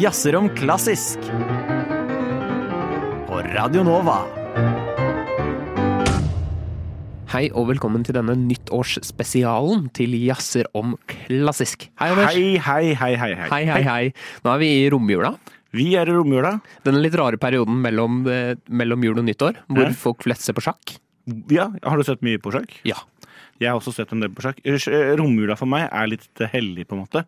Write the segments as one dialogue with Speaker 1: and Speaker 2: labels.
Speaker 1: jazzer om klassisk. På Radio Nova.
Speaker 2: Hei og velkommen til denne nyttårsspesialen til Jazzer om klassisk. Hei, Anders.
Speaker 3: Hei, hei, hei, hei.
Speaker 2: Hei, hei, hei. Nå er vi i romjula.
Speaker 3: Vi er i romjula.
Speaker 2: Denne litt rare perioden mellom, eh, mellom jul og nyttår, hvor
Speaker 3: Ja.
Speaker 2: folk flest ser på sjakk.
Speaker 3: Ja, Har du sett mye på sjakk?
Speaker 2: Ja.
Speaker 3: Jeg har også sett en del på sjakk. Eh, Romjula for meg er litt hellig, på en måte.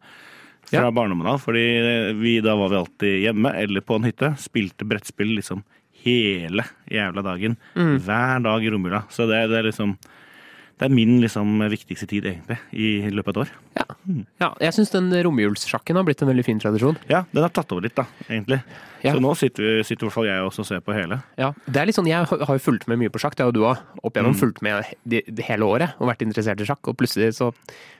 Speaker 3: Fra
Speaker 2: Ja.
Speaker 3: barndommen av. Fordi vi, da var vi alltid hjemme eller på en hytte. Spilte brettspill liksom hele jævla dagen.
Speaker 2: Mm.
Speaker 3: Hver dag i romjula. Så det, det er liksom Det er min liksom viktigste tid, egentlig, i løpet av et år.
Speaker 2: Ja. ja jeg syns den romjulssjakken har blitt en veldig fin tradisjon.
Speaker 3: Ja, den har tatt over litt, da, egentlig.
Speaker 2: Ja.
Speaker 3: Så nå sitter, sitter i hvert fall jeg også og ser på hele.
Speaker 2: Ja, det er litt sånn, Jeg har jo fulgt med mye på sjakk, det har jo du òg. Opp igjennom fulgt med det, det hele året og vært interessert i sjakk. Og plutselig så,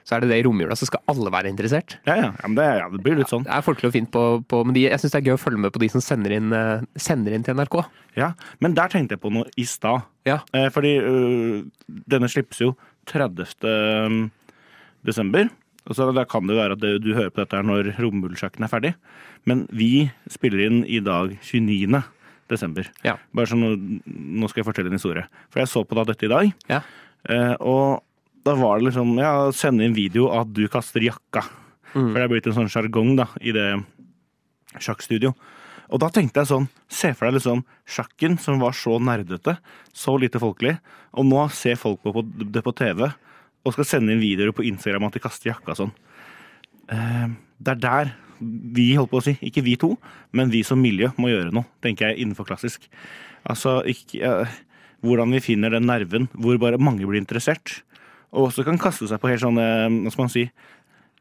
Speaker 2: så er det det i romjula, så skal alle være interessert.
Speaker 3: Ja, ja. ja, men det, ja det blir litt sånn.
Speaker 2: Det er folkelig og fint på, på men de, jeg syns det er gøy å følge med på de som sender inn, eh, sender inn til NRK.
Speaker 3: Ja, Men der tenkte jeg på noe i stad.
Speaker 2: Ja.
Speaker 3: Eh, fordi øh, denne slippes jo 30. desember. Og så Da kan det jo være at du hører på dette her når romjulssjakken er ferdig. Men vi spiller inn i dag 29. desember.
Speaker 2: Ja.
Speaker 3: Bare sånn, nå- skal jeg fortelle en historie. For jeg så på da dette i dag.
Speaker 2: Ja.
Speaker 3: Eh, og da var det liksom Ja, sende inn video av at du kaster jakka.
Speaker 2: Mm.
Speaker 3: For det er blitt en sånn sjargong da, i det sjakkstudio. Og da tenkte jeg sånn, se for deg liksom sjakken som var så nerdete, så lite folkelig, og nå ser folk på, det på TV og skal sende inn videoer på Instagram at de kaster jakka sånn. Eh, det er der vi holdt på å si, ikke vi to, men vi som miljø må gjøre noe, tenker jeg, innenfor klassisk. Altså, ikke, eh, hvordan vi finner den nerven hvor bare mange blir interessert, og også kan kaste seg på helt sånne, hva skal man si,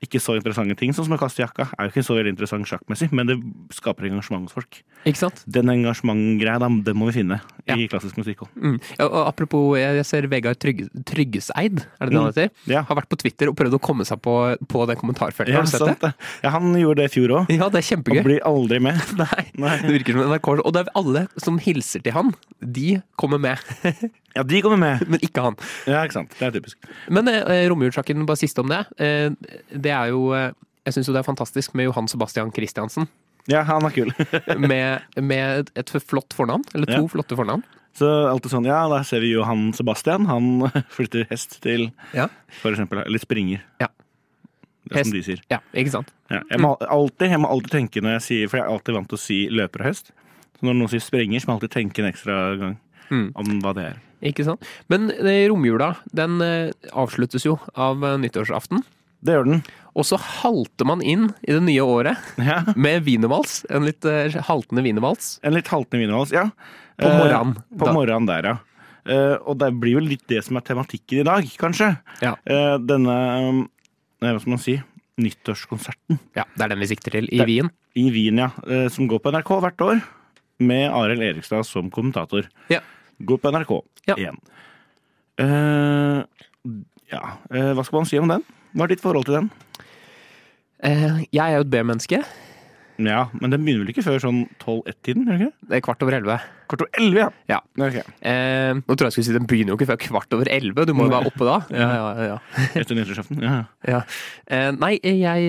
Speaker 3: ikke så interessante ting, sånn som å kaste jakka, er jo ikke så veldig interessant sjakkmessig, men det skaper engasjement hos folk.
Speaker 2: Ikke sant?
Speaker 3: Den engasjementgreia, den må vi finne
Speaker 2: Ja.
Speaker 3: i klassisk musikk òg.
Speaker 2: Mm. Ja, og apropos, jeg ser Vegard Trygg, Tryggeseid, er det det han heter?
Speaker 3: Ja.
Speaker 2: Har vært på Twitter og prøvd å komme seg på, på den kommentarfeltet.
Speaker 3: Ja,
Speaker 2: Har du sett
Speaker 3: sant det. Ja, han gjorde det i fjor òg.
Speaker 2: Ja, det er
Speaker 3: Og
Speaker 2: kjempegøy.
Speaker 3: blir aldri med.
Speaker 2: Nei,
Speaker 3: Nei.
Speaker 2: det virker som NRK. Og det er alle som hilser til han, de kommer med,
Speaker 3: Ja, de kommer med.
Speaker 2: men ikke han.
Speaker 3: Ja, ikke sant. Det er typisk.
Speaker 2: Men eh, romjulsjakken, bare siste om det. Eh, det er jo eh, Jeg syns jo det er fantastisk med Johan Sebastian Christiansen.
Speaker 3: Ja, han er kul.
Speaker 2: Med, med et flott fornavn, eller to
Speaker 3: Ja.
Speaker 2: flotte fornavn.
Speaker 3: Så alltid sånn, ja, da ser vi Johan Sebastian. Han flytter hest til
Speaker 2: Ja.
Speaker 3: for eksempel, eller springer.
Speaker 2: Ja.
Speaker 3: Det er som de sier.
Speaker 2: ja, ikke sant?
Speaker 3: Ja, jeg, må alltid, jeg må alltid tenke når jeg sier For jeg er alltid vant til å si løper og hest. Så når noen sier springer, så må jeg alltid tenke en ekstra gang
Speaker 2: Mm.
Speaker 3: om hva det er.
Speaker 2: Ikke sant? Men eh, romjula, den eh, avsluttes jo av eh, nyttårsaften.
Speaker 3: Det gjør den.
Speaker 2: Og så halter man inn i det nye året
Speaker 3: Ja.
Speaker 2: med wienervals. En litt eh, haltende wienervals.
Speaker 3: En litt haltende wienervals, ja.
Speaker 2: På
Speaker 3: Eh,
Speaker 2: morgenen.
Speaker 3: På
Speaker 2: Da-
Speaker 3: morgenen der, ja. Eh, og det blir vel litt det som er tematikken i dag, kanskje.
Speaker 2: Ja.
Speaker 3: Eh, denne, eh, hva skal man si, nyttårskonserten
Speaker 2: ja, det er den vi sikter til i
Speaker 3: Det-
Speaker 2: Wien.
Speaker 3: i Wien, ja. eh, Som går på NRK hvert år. Med Arild Erikstad som kommentator.
Speaker 2: Ja.
Speaker 3: Gå på NRK
Speaker 2: Ja.
Speaker 3: igjen. Uh, ja, Uh, hva skal man si om den? Hva er ditt forhold til den?
Speaker 2: Uh, jeg er jo et B-menneske.
Speaker 3: Ja, men den begynner vel ikke før sånn 12-1-tiden? gjør den ikke?
Speaker 2: Det er kvart over elleve.
Speaker 3: Kvart over 11, ja.
Speaker 2: Ja.
Speaker 3: Ok.
Speaker 2: Eh, nå tror jeg jeg skulle si den begynner jo ikke før kvart over elleve. Du må jo være oppe da. Ja, ja, ja.
Speaker 3: Etter nyttårsaften. Ja.
Speaker 2: ja. Eh, nei, jeg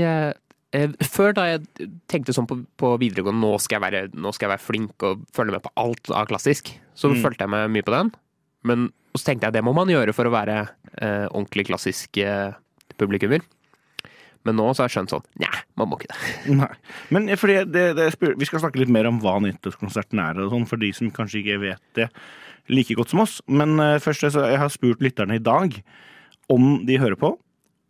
Speaker 2: Før da jeg tenkte sånn på, på videregående nå skal, jeg være, nå skal jeg være flink og følge med på alt av klassisk, så
Speaker 3: Mm.
Speaker 2: fulgte jeg med mye på den. Men så tenkte jeg det må man gjøre for å være eh, ordentlig klassisk eh, publikummer. Men nå så har jeg skjønt sånn Nei, man må ikke det.
Speaker 3: Nei. Men fordi det, det, vi skal snakke litt mer om hva nyttårskonserten er, og sånn, for de som kanskje ikke vet det like godt som oss. Men eh, først, så jeg har spurt lytterne i dag om de hører på,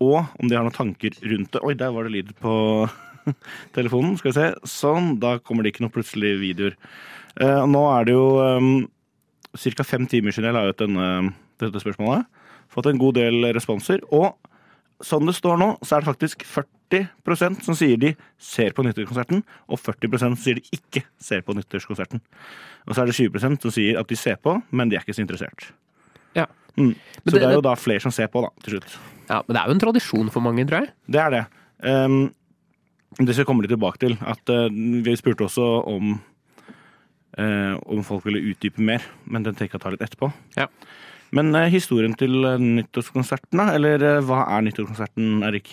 Speaker 3: og om de har noen tanker rundt det. Oi, der var det lyd på telefonen. Skal vi se. Sånn, da kommer det ikke noen plutselige videoer. Uh, nå er det jo um, ca. fem timer siden jeg la ut denne, dette spørsmålet. Fått en god del responser. Og sånn det står nå, så er det faktisk 40% som sier de ser på nyttårskonserten, og 40 som sier de ikke ser på nyttårskonserten. Og så er det 20% som sier at de ser på, men de er ikke så interessert.
Speaker 2: Ja.
Speaker 3: Mm. Så
Speaker 2: det-
Speaker 3: det, er jo da flere som ser på, da, til slutt.
Speaker 2: ja. Men det er jo en tradisjon for mange, tror jeg.
Speaker 3: Det er det. Um, det skal jeg komme litt tilbake til. At uh, Vi spurte også om uh, om folk ville utdype mer, men den tenker jeg å ta litt etterpå.
Speaker 2: Ja.
Speaker 3: Men uh, historien til nyttårskonserten, da? Eller hva er nyttårskonserten, Erik?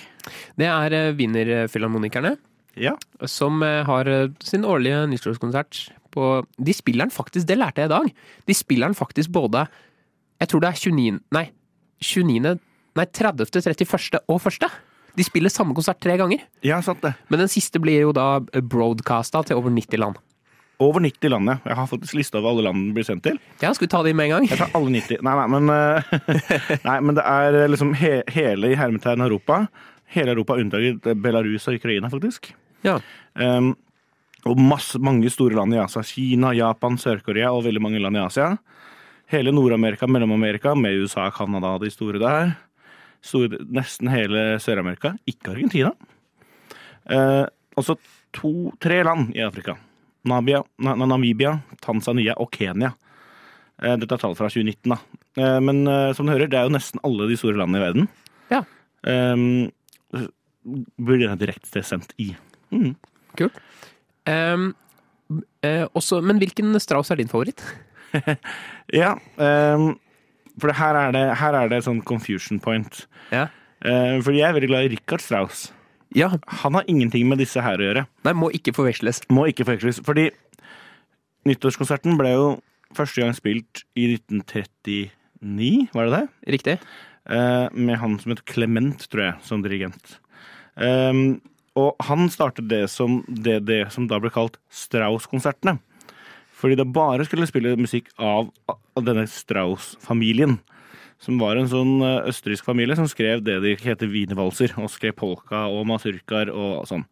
Speaker 2: Det er uh, Wienerfilharmonikerne.
Speaker 3: Ja.
Speaker 2: som har sin årlige nyttårskonsert på De spiller den faktisk, det lærte jeg i dag. De spiller den faktisk både Jeg tror det er 29. Nei, 29. Nei, 30., 31. og 1. De spiller samme konsert tre ganger.
Speaker 3: ja, sant det.
Speaker 2: Men den siste blir jo da broadcasta til over 90 land.
Speaker 3: Over 90 land, ja. Jeg har faktisk lista over alle land den blir sendt til.
Speaker 2: Ja, skal vi ta de med en gang?
Speaker 3: Jeg tar alle 90. Nei, nei, men, eh, nei, men det er eh, liksom he, hele i hermetegn Europa. Hele Europa unntaket Belarus og Ukraina, faktisk.
Speaker 2: Ja.
Speaker 3: Um, og masse, mange store land i Asia. Kina, Japan, Sør-Korea og veldig mange land i Asia. Hele Nord-Amerika, Mellom-Amerika, med USA og Canada, de store der. Store, nesten hele Sør-Amerika. Ikke Argentina. Eh, og så to-tre land i Afrika. Namibia, Na- Na- Namibia, Tanzania og Kenya. Eh, dette er tall fra 2019, da. Eh, men eh, som du hører, det er jo nesten alle de store landene i verden.
Speaker 2: Ja.
Speaker 3: Um, blir direkte sendt i. Mm.
Speaker 2: Kult. Um, eh, også, men hvilken Strauss er din favoritt?
Speaker 3: Ja, Um, for her er det, her er det sånn confusion point.
Speaker 2: Ja.
Speaker 3: Uh, fordi jeg er veldig glad i Richard Strauss.
Speaker 2: ja.
Speaker 3: Han har ingenting med disse her å gjøre.
Speaker 2: Nei, må ikke forveksles.
Speaker 3: Må ikke forveksles. Fordi nyttårskonserten ble jo første gang spilt i 1939, var det det?
Speaker 2: Riktig?
Speaker 3: Uh, med han som het Clement, tror jeg, som dirigent. Um, og han startet det som, det, det som da ble kalt Strauss-konsertene. Fordi det bare skulle spille musikk av, av denne Strauss-familien. Som var en sånn eh, østerriksk familie som skrev det de heter wienervalser. Og skrev polka og mazurkaer og sånn.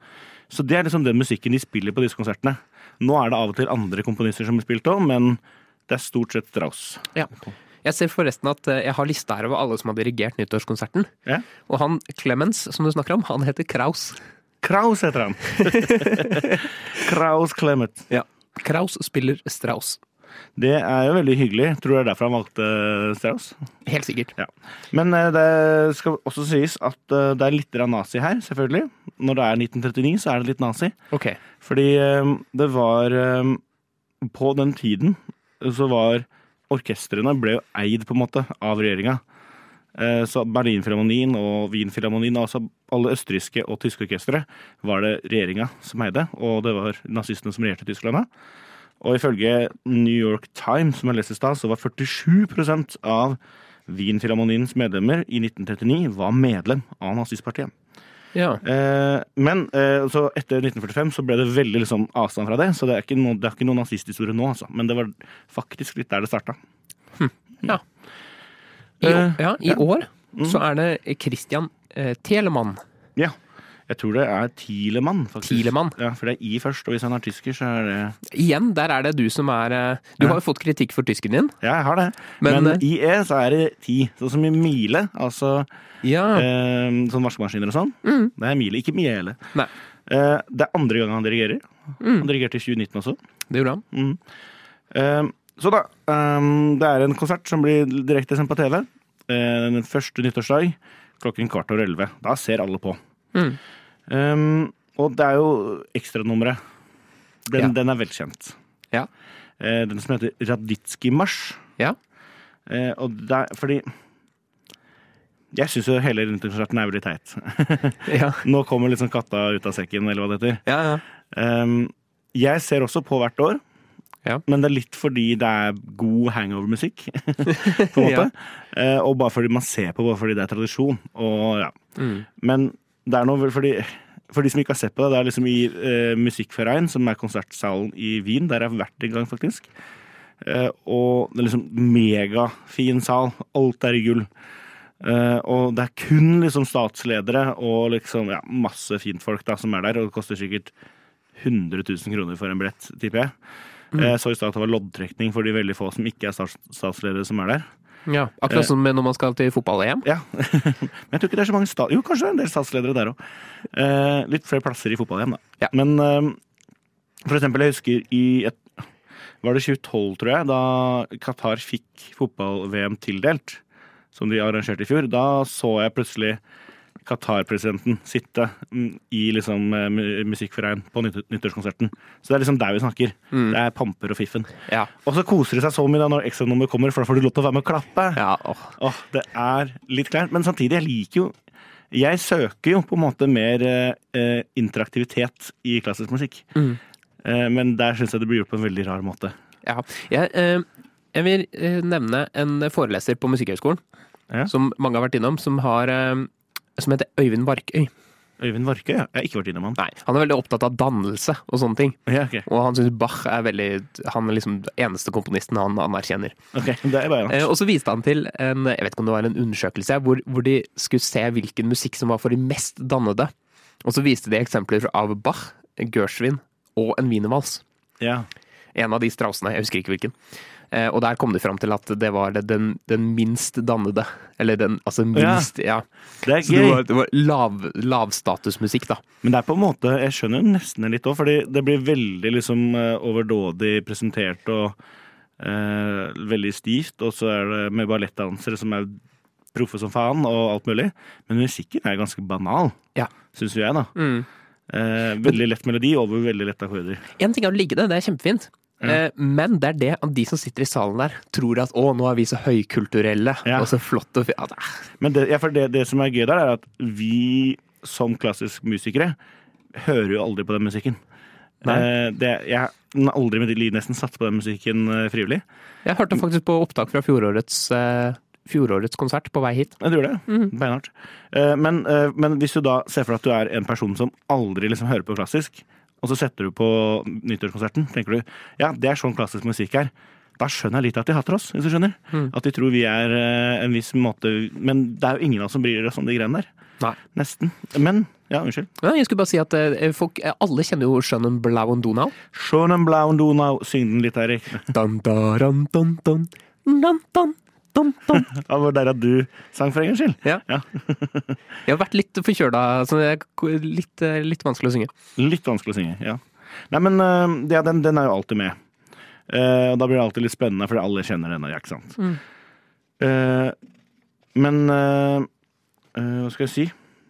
Speaker 3: Så det er liksom den musikken de spiller på disse konsertene. Nå er det av og til andre komponister som blir spilt òg, men det er stort sett Strauss.
Speaker 2: Ja. Jeg ser forresten at eh, jeg har lista her over alle som har dirigert nyttårskonserten.
Speaker 3: Ja.
Speaker 2: Og han Clemens, som du snakker om, han heter Kraus.
Speaker 3: Kraus heter han. Kraus Clement.
Speaker 2: Ja. Kraus spiller Strauss.
Speaker 3: Det er jo veldig hyggelig. Tror du det er derfor han valgte Strauss?
Speaker 2: Helt sikkert.
Speaker 3: Ja. Men eh, det skal også sies at eh, det er litt nazi her, selvfølgelig. Når det er 1939, så er det litt nazi.
Speaker 2: Okay.
Speaker 3: Fordi eh, det var eh, På den tiden så var orkestrene ble jo eid, på en måte, av regjeringa. Eh, Så Berlinfilharmonien og Wienfilharmonien, altså alle østerrikske og tyske orkestre, var det regjeringa som eide, og det var nazistene som regjerte Tyskland. Og ifølge New York Times, som jeg leste i stad, så var 47% av Wienfilharmoniens medlemmer i 1939 var medlem av nazistpartiet.
Speaker 2: Ja.
Speaker 3: Eh, men eh, så etter 1945 så ble det veldig liksom, avstand fra det, så det er ikke, noe, det er ikke noe nazisthistorie nå, altså. Men det var faktisk litt der det starta.
Speaker 2: ja. I,
Speaker 3: Eh,
Speaker 2: ja, i
Speaker 3: ja.
Speaker 2: år så er det Christian eh, Telemann.
Speaker 3: Ja. Jeg tror det er Tilemann, faktisk.
Speaker 2: Tilemann.
Speaker 3: Ja, For det er I først, og hvis han er tysker, så er det
Speaker 2: Igjen, der er det du som er eh, Du
Speaker 3: Ja.
Speaker 2: har jo fått kritikk for tysken din.
Speaker 3: Ja, jeg har det.
Speaker 2: Men,
Speaker 3: Men,
Speaker 2: eh,
Speaker 3: i E så er det ti. Sånn som i mile, altså
Speaker 2: Ja.
Speaker 3: eh, sånn vaskemaskiner og sånn.
Speaker 2: Mm.
Speaker 3: Det er mile, ikke miele.
Speaker 2: Nei,
Speaker 3: Eh, det er andre gang han dirigerer.
Speaker 2: Mm.
Speaker 3: Han dirigerte i 2019 også.
Speaker 2: det gjorde han.
Speaker 3: Mm. Eh, så da, Um, det er en konsert som blir direkte sendt på TV. Eh, den første nyttårsdag klokken kvart over elleve. Da ser alle på.
Speaker 2: Mm.
Speaker 3: Um, og det er jo ekstranummeret. Den,
Speaker 2: Ja.
Speaker 3: den er velkjent.
Speaker 2: Ja.
Speaker 3: Uh, den som heter Raditski-marsj.
Speaker 2: Ja.
Speaker 3: Uh, og det er fordi Jeg syns jo hele nyttårskonserten er veldig teit.
Speaker 2: Ja.
Speaker 3: Nå kommer liksom katta ut av sekken, eller hva det heter.
Speaker 2: Ja, ja.
Speaker 3: Um, jeg ser også på hvert år,
Speaker 2: Ja.
Speaker 3: men det er litt fordi det er god hangover-musikk. på en måte. Eh, og bare fordi man ser på, bare fordi det er tradisjon. Og, ja.
Speaker 2: Mm.
Speaker 3: Men det er noe fordi for de som ikke har sett på det, det er liksom i uh, Musikkverein, som er konsertsalen i Wien. Der jeg har vært en gang, faktisk. Uh, og det er liksom megafin sal. Alt er i gull. Uh, og det er kun liksom statsledere og liksom ja, masse fintfolk da, som er der, og det koster sikkert 100 000 kroner for en billett, tipper jeg. Eh, så i stad at det var loddtrekning for de veldig få som ikke er statsledere som er der.
Speaker 2: ja. Akkurat som når man skal til fotball-EM.
Speaker 3: Ja. Men jeg tror ikke det er så mange stat... Jo, kanskje det er en del statsledere der òg. Eh, litt flere plasser i fotball-EM, da.
Speaker 2: Ja.
Speaker 3: Men eh, for eksempel, jeg husker i et, Var det 2012, tror jeg, da Qatar fikk fotball-VM tildelt, som de arrangerte i fjor, da så jeg plutselig Qatar-presidenten sitte mm, i liksom eh, mu- musikkforein på nyttårskonserten. Så det er liksom der vi snakker.
Speaker 2: Mm.
Speaker 3: Det er pamper og fiffen.
Speaker 2: Ja.
Speaker 3: Og så koser de seg så mye da når ekstranummer kommer, for da får du lov til å være med og klappe.
Speaker 2: ja åh.
Speaker 3: Åh, det er litt kleint, men samtidig, jeg liker jo Jeg søker jo på en måte mer eh, eh, interaktivitet i klassisk musikk.
Speaker 2: Mm.
Speaker 3: Eh, men der syns jeg det blir gjort på en veldig rar måte.
Speaker 2: Ja. Jeg, eh, jeg vil eh, nevne en foreleser på Musikkhøgskolen,
Speaker 3: Ja.
Speaker 2: som mange har vært innom, som, har, som heter Øyvind Varkøy.
Speaker 3: Øyvind Varkøy? ja. Jeg har ikke vært innom han.
Speaker 2: Nei, han er veldig opptatt av dannelse og sånne ting.
Speaker 3: Ja, okay.
Speaker 2: Og han syns Bach er veldig Han er liksom den eneste komponisten han anerkjenner.
Speaker 3: ok, det er bare
Speaker 2: Eh, og så viste han til en jeg vet ikke om det var en undersøkelse hvor, hvor de skulle se hvilken musikk som var for de mest dannede. Og så viste de eksempler av Bach, Gershwin og en wienervals.
Speaker 3: Ja.
Speaker 2: En av de strausene, jeg husker ikke hvilken. Eh, og der kom de fram til at det var den, den minst dannede. Eller den altså minst Ja.
Speaker 3: Det er
Speaker 2: Så det
Speaker 3: gøy.
Speaker 2: var, det var lav, lavstatusmusikk, da.
Speaker 3: Men det er på en måte Jeg skjønner nesten det litt òg, fordi det blir veldig liksom eh, overdådig presentert og eh, veldig stivt. Og så er det med ballettdansere som er proffe som faen og alt mulig. Men musikken er ganske banal,
Speaker 2: Ja.
Speaker 3: syns jo jeg, da.
Speaker 2: Mm.
Speaker 3: Eh, veldig lett melodi over veldig lette akkorder.
Speaker 2: En ting er å ligge det, det er kjempefint. Eh, Men det er det at de som sitter i salen der, tror at å, nå er vi så høykulturelle
Speaker 3: Ja.
Speaker 2: og så flott og ja, det
Speaker 3: Men det, ja, det, det som er gøy der, er at vi som klassisk musikere hører jo aldri på den musikken. Eh, det, jeg har aldri med mitt liv nesten satt på den musikken eh, frivillig.
Speaker 2: Jeg hørte faktisk på opptak fra fjorårets, fjorårets konsert på vei hit.
Speaker 3: Jeg tror det. Beinhardt. Eh, Men, men hvis du da ser for deg at du er en person som aldri liksom hører på klassisk, og så setter du på nyttårskonserten, tenker du ja, det er sånn klassisk musikk er. Da skjønner jeg litt at de hater oss, hvis du skjønner. At de tror vi er eh, en viss måte Men det er jo ingen av oss som bryr oss om de greiene der.
Speaker 2: Nei.
Speaker 3: Nesten. Men ja, unnskyld.
Speaker 2: Ja, jeg skulle bare si at eh, folk, eh, alle kjenner jo Schönen Blauen Donau.
Speaker 3: Schönen blauen Donau. Syng den litt, Erik.
Speaker 2: Dun, dun, dun, dun, dun, dun, dun, dum.
Speaker 3: Det var der at du sang for en gangs skyld.
Speaker 2: Ja.
Speaker 3: Ja.
Speaker 2: Jeg har vært litt forkjøla, så det er litt, eh, litt vanskelig å synge.
Speaker 3: Litt vanskelig å synge, ja. Nei, men eh, ja, den, den er jo alltid med. Uh, og da blir det alltid litt spennende, fordi alle kjenner denne, ikke sant. Eh, men uh, eh, hva skal jeg si?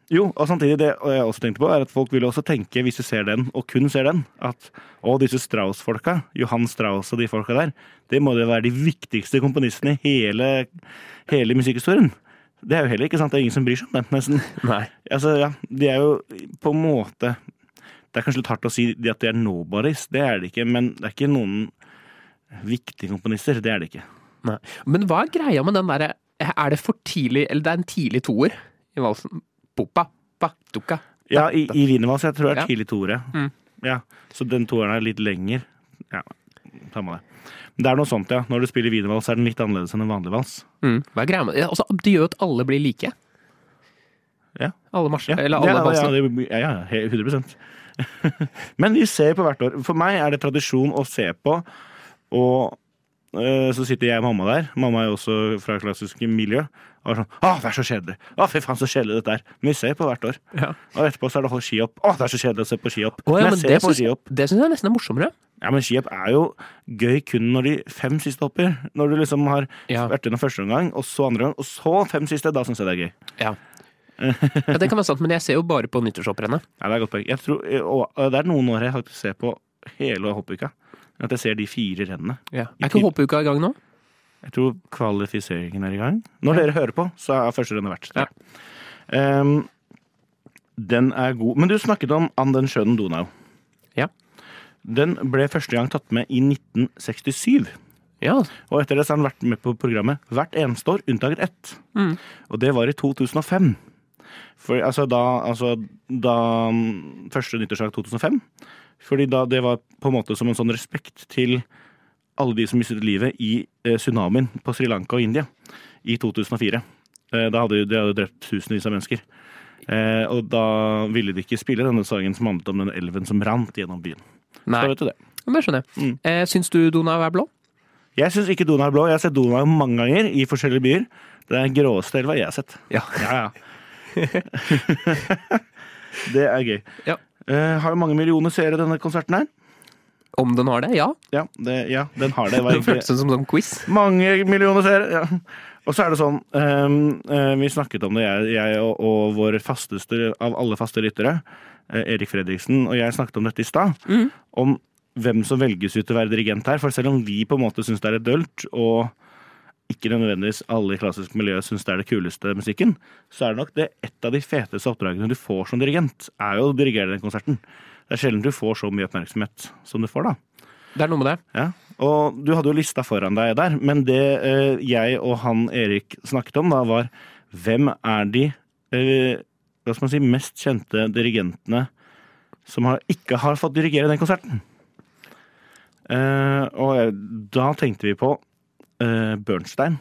Speaker 3: Jo, og samtidig det og jeg også tenkte på, er at folk vil også tenke, hvis de ser den, og kun ser den, at å, disse Strauss-folka, Johan Strauss og de folka der, det må jo være de viktigste komponistene i hele, hele musikkhistorien. Det er jo heller ikke sant, det er ingen som bryr seg om dem, nesten.
Speaker 2: Nei.
Speaker 3: Altså, ja, de er jo på en måte Det er kanskje litt hardt å si at de er nobodies, det er de ikke, men det er ikke noen viktige komponister. Det er de ikke.
Speaker 2: Nei. Men hva er greia med den derre Er det for tidlig Eller det er en tidlig toer i valsen? Popa, pa, tuka.
Speaker 3: Ja, i, i Wienervals, jeg tror det er tidlig toere.
Speaker 2: Mm.
Speaker 3: Ja, så den toeren er litt lenger. Ja, samme det. Men det er noe sånt, ja. Når du spiller Wienervals, er den litt annerledes enn en vanlig vals.
Speaker 2: Mm. Hva er greia med det? altså, Det gjør jo at alle blir like.
Speaker 3: Ja.
Speaker 2: Alle marsjer,
Speaker 3: Ja,
Speaker 2: eller alle
Speaker 3: ja, ja,
Speaker 2: valsene.
Speaker 3: ja, ja, he- 100 Men vi ser på hvert år. For meg er det tradisjon å se på, og så sitter jeg og mamma der. Mamma er jo også fra klassisk miljø. Og er sånn Å, det er så kjedelig! Å, fy faen, så kjedelig dette er. Men vi ser på hvert år.
Speaker 2: Ja.
Speaker 3: Og etterpå så er det å skihopp. Å, det er så kjedelig å se på skihopp.
Speaker 2: Oh, ja,
Speaker 3: men
Speaker 2: men
Speaker 3: jeg
Speaker 2: det
Speaker 3: ser på skihopp.
Speaker 2: det syns jeg nesten er morsommere.
Speaker 3: Ja, men skihopp er jo gøy kun når de fem siste hopper. Når du liksom har
Speaker 2: Ja.
Speaker 3: vært gjennom første omgang, og så andre gang, og så fem siste. Da syns jeg det er gøy.
Speaker 2: Ja. ja, det kan være sant, men jeg ser jo bare på nyttårshopprennet.
Speaker 3: Ja, det er godt poeng. Jeg tror, og det er noen år jeg faktisk ser på hele hoppuka. At jeg ser de fire rennene.
Speaker 2: Ja. Er ikke hoppuka i gang nå?
Speaker 3: Jeg tror kvalifiseringen er i gang. Når dere hører på, så er første rennet verdt.
Speaker 2: Ja.
Speaker 3: Um, den er god. Men du snakket om An den skjønnen Donau.
Speaker 2: Ja.
Speaker 3: Den ble første gang tatt med i 1967.
Speaker 2: Ja.
Speaker 3: Og etter det så har den vært med på programmet hvert eneste år, unntaket ett.
Speaker 2: Mm.
Speaker 3: Og det var i 2005. For, altså da, altså da mm, Første nyttårsdag 2005. Fordi da det var på en måte som en sånn respekt til alle de som mistet livet i eh, tsunamien på Sri Lanka og India i 2004. Eh, da hadde de hadde drept tusenvis av mennesker. Eh, og da ville de ikke spille denne sangen som handlet om den elven som rant gjennom byen.
Speaker 2: Nei,
Speaker 3: Så vet du det.
Speaker 2: det skjønner jeg.
Speaker 3: Mm.
Speaker 2: Eh, syns du Donau er blå?
Speaker 3: Jeg syns ikke Donau er blå. Jeg har sett Donau mange ganger i forskjellige byer. Det er den gråeste elva jeg har sett.
Speaker 2: Ja.
Speaker 3: Ja, ja. det er gøy.
Speaker 2: Ja.
Speaker 3: Eh, har jo mange millioner seere, denne konserten her.
Speaker 2: Om den har det? Ja.
Speaker 3: Ja, det, ja den har det. det.
Speaker 2: føltes som sånn quiz.
Speaker 3: Mange millioner seere. Ja. Og så er det sånn um, uh, Vi snakket om det, jeg, jeg og, og vår fasteste av alle faste lyttere, uh, Erik Fredriksen, og jeg snakket om dette i stad.
Speaker 2: Mm.
Speaker 3: Om hvem som velges ut til å være dirigent her. For selv om vi på en måte syns det er litt dølt, og ikke nødvendigvis alle i klassisk miljø syns det er det kuleste musikken, så er det nok det et av de feteste oppdragene du får som dirigent, er jo å dirigere den konserten. Det er sjelden du får så mye oppmerksomhet som du får, da.
Speaker 2: Det er noe med det.
Speaker 3: Ja, og du hadde jo lista foran deg der, men det eh, jeg og han Erik snakket om da, var hvem er de eh, hva skal man si, mest kjente dirigentene som har, ikke har fått dirigere den konserten? Eh, og da tenkte vi på Bernstein,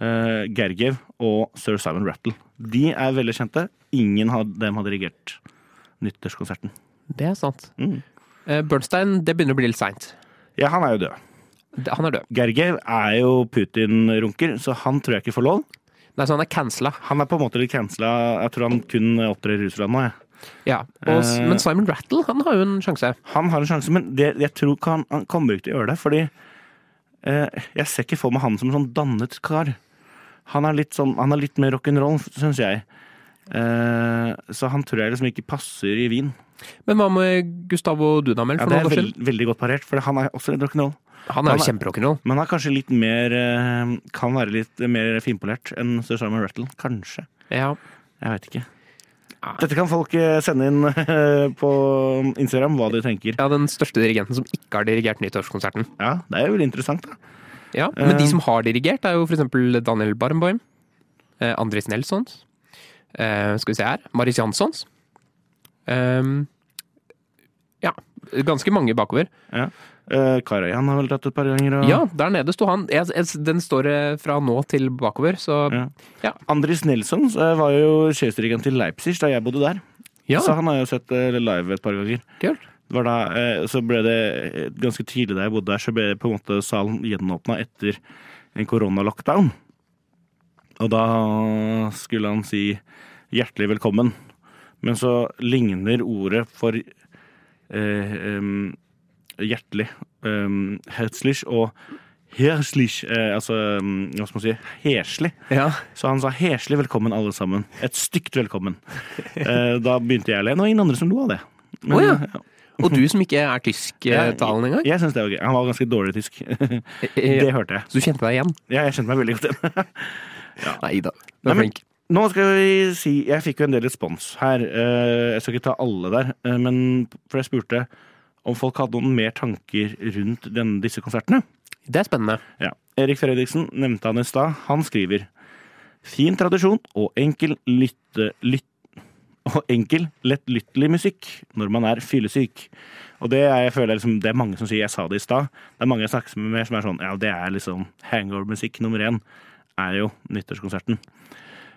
Speaker 3: eh, Gergiev og sir Simon Rattle. De er veldig kjente. Ingen av dem har dirigert nyttårskonserten.
Speaker 2: Det er sant.
Speaker 3: Mm.
Speaker 2: Eh, Bernstein, det begynner å bli litt seint.
Speaker 3: Ja, han er jo død.
Speaker 2: Han er død.
Speaker 3: Gergiev er jo Putin-runker, så han tror jeg ikke får lov.
Speaker 2: Nei, så han er cancela.
Speaker 3: Han er på en måte litt cancela. Jeg tror han kun opptrer i Russland nå. Jeg.
Speaker 2: Ja. Og,
Speaker 3: Eh.
Speaker 2: men Simon Rattle, han har jo en sjanse.
Speaker 3: Han har en sjanse, men det, jeg tror ikke han, han kommer ikke til å gjøre det. Fordi eh, jeg ser ikke for meg han som en sånn dannet kar. Han er litt, sånn, han er litt mer rock'n'roll, syns jeg. Eh, så han tror jeg liksom ikke passer i Wien.
Speaker 2: Men hva med Gustavo Dudamel
Speaker 3: Ja, det er veld, veldig godt parert, for han er også litt rock'n'roll.
Speaker 2: Han er jo
Speaker 3: er-
Speaker 2: kjemperock'n'roll.
Speaker 3: Men han er kanskje litt mer eh, Kan være litt mer finpolert enn Sir Simon Rattle. Kanskje.
Speaker 2: Ja.
Speaker 3: Jeg vet ikke. Dette kan folk eh, sende inn eh, på Instagram hva de tenker.
Speaker 2: ja, den største dirigenten som ikke har dirigert nyttårskonserten.
Speaker 3: Ja, Det er jo veldig interessant. da.
Speaker 2: Ja, Men de
Speaker 3: Eh.
Speaker 2: som har dirigert, er jo for eksempel Daniel Barenboim, Andris Nelsons, eh, skal vi se her, Maris Janssons. Ehm, ja, ganske mange bakover.
Speaker 3: Ja. Uh, Karajan har vel tatt et par ganger. Og...
Speaker 2: Ja, der nede sto han. Jeg, jeg, den står eh, fra nå til bakover, så
Speaker 3: Ja.
Speaker 2: Ja.
Speaker 3: Andris Nilsson eh, var jo sjefsdirigent til Leipzig da jeg bodde der.
Speaker 2: ja,
Speaker 3: Så han har jo sett eh, live et par ganger.
Speaker 2: kult.
Speaker 3: Da, eh, så ble det eh, ganske tidlig da jeg bodde der, så ble på en måte salen gjenåpna etter en koronalockdown. Og da skulle han si hjertelig velkommen. Men så ligner ordet for eh, hjertelig um, herzlich og herzlich, eh, altså hva skal man si, heslig.
Speaker 2: Ja.
Speaker 3: Så han sa heslig velkommen alle sammen. Et stygt velkommen. Eh, da begynte jeg å le. Det var ingen andre som lo av det. Men,
Speaker 2: oh, ja.
Speaker 3: ja.
Speaker 2: Og du som ikke er tysktalende engang?
Speaker 3: Jeg syns det var gøy. Han var ganske dårlig tysk.
Speaker 2: Eh,
Speaker 3: Det hørte jeg.
Speaker 2: Så du kjente deg igjen?
Speaker 3: Ja, jeg kjente meg veldig godt igjen.
Speaker 2: Nei da, du
Speaker 3: Nei,
Speaker 2: er
Speaker 3: men-
Speaker 2: flink.
Speaker 3: Nå skal vi si Jeg fikk jo en del respons her. Eh, Jeg skal ikke ta alle der, eh, men for jeg spurte om folk hadde noen mer tanker rundt denne, disse konsertene.
Speaker 2: Det er spennende.
Speaker 3: Ja. Erik Fredriksen nevnte han i stad. Han skriver Fin tradisjon og enkel lytte... Lytt, og enkel, lettlyttelig musikk når man er fyllesyk. Og det er, jeg føler liksom, det er mange som sier jeg sa det i stad. Det er mange jeg snakker med som er sånn Ja, det er liksom hangover-musikk nummer én. Er jo nyttårskonserten.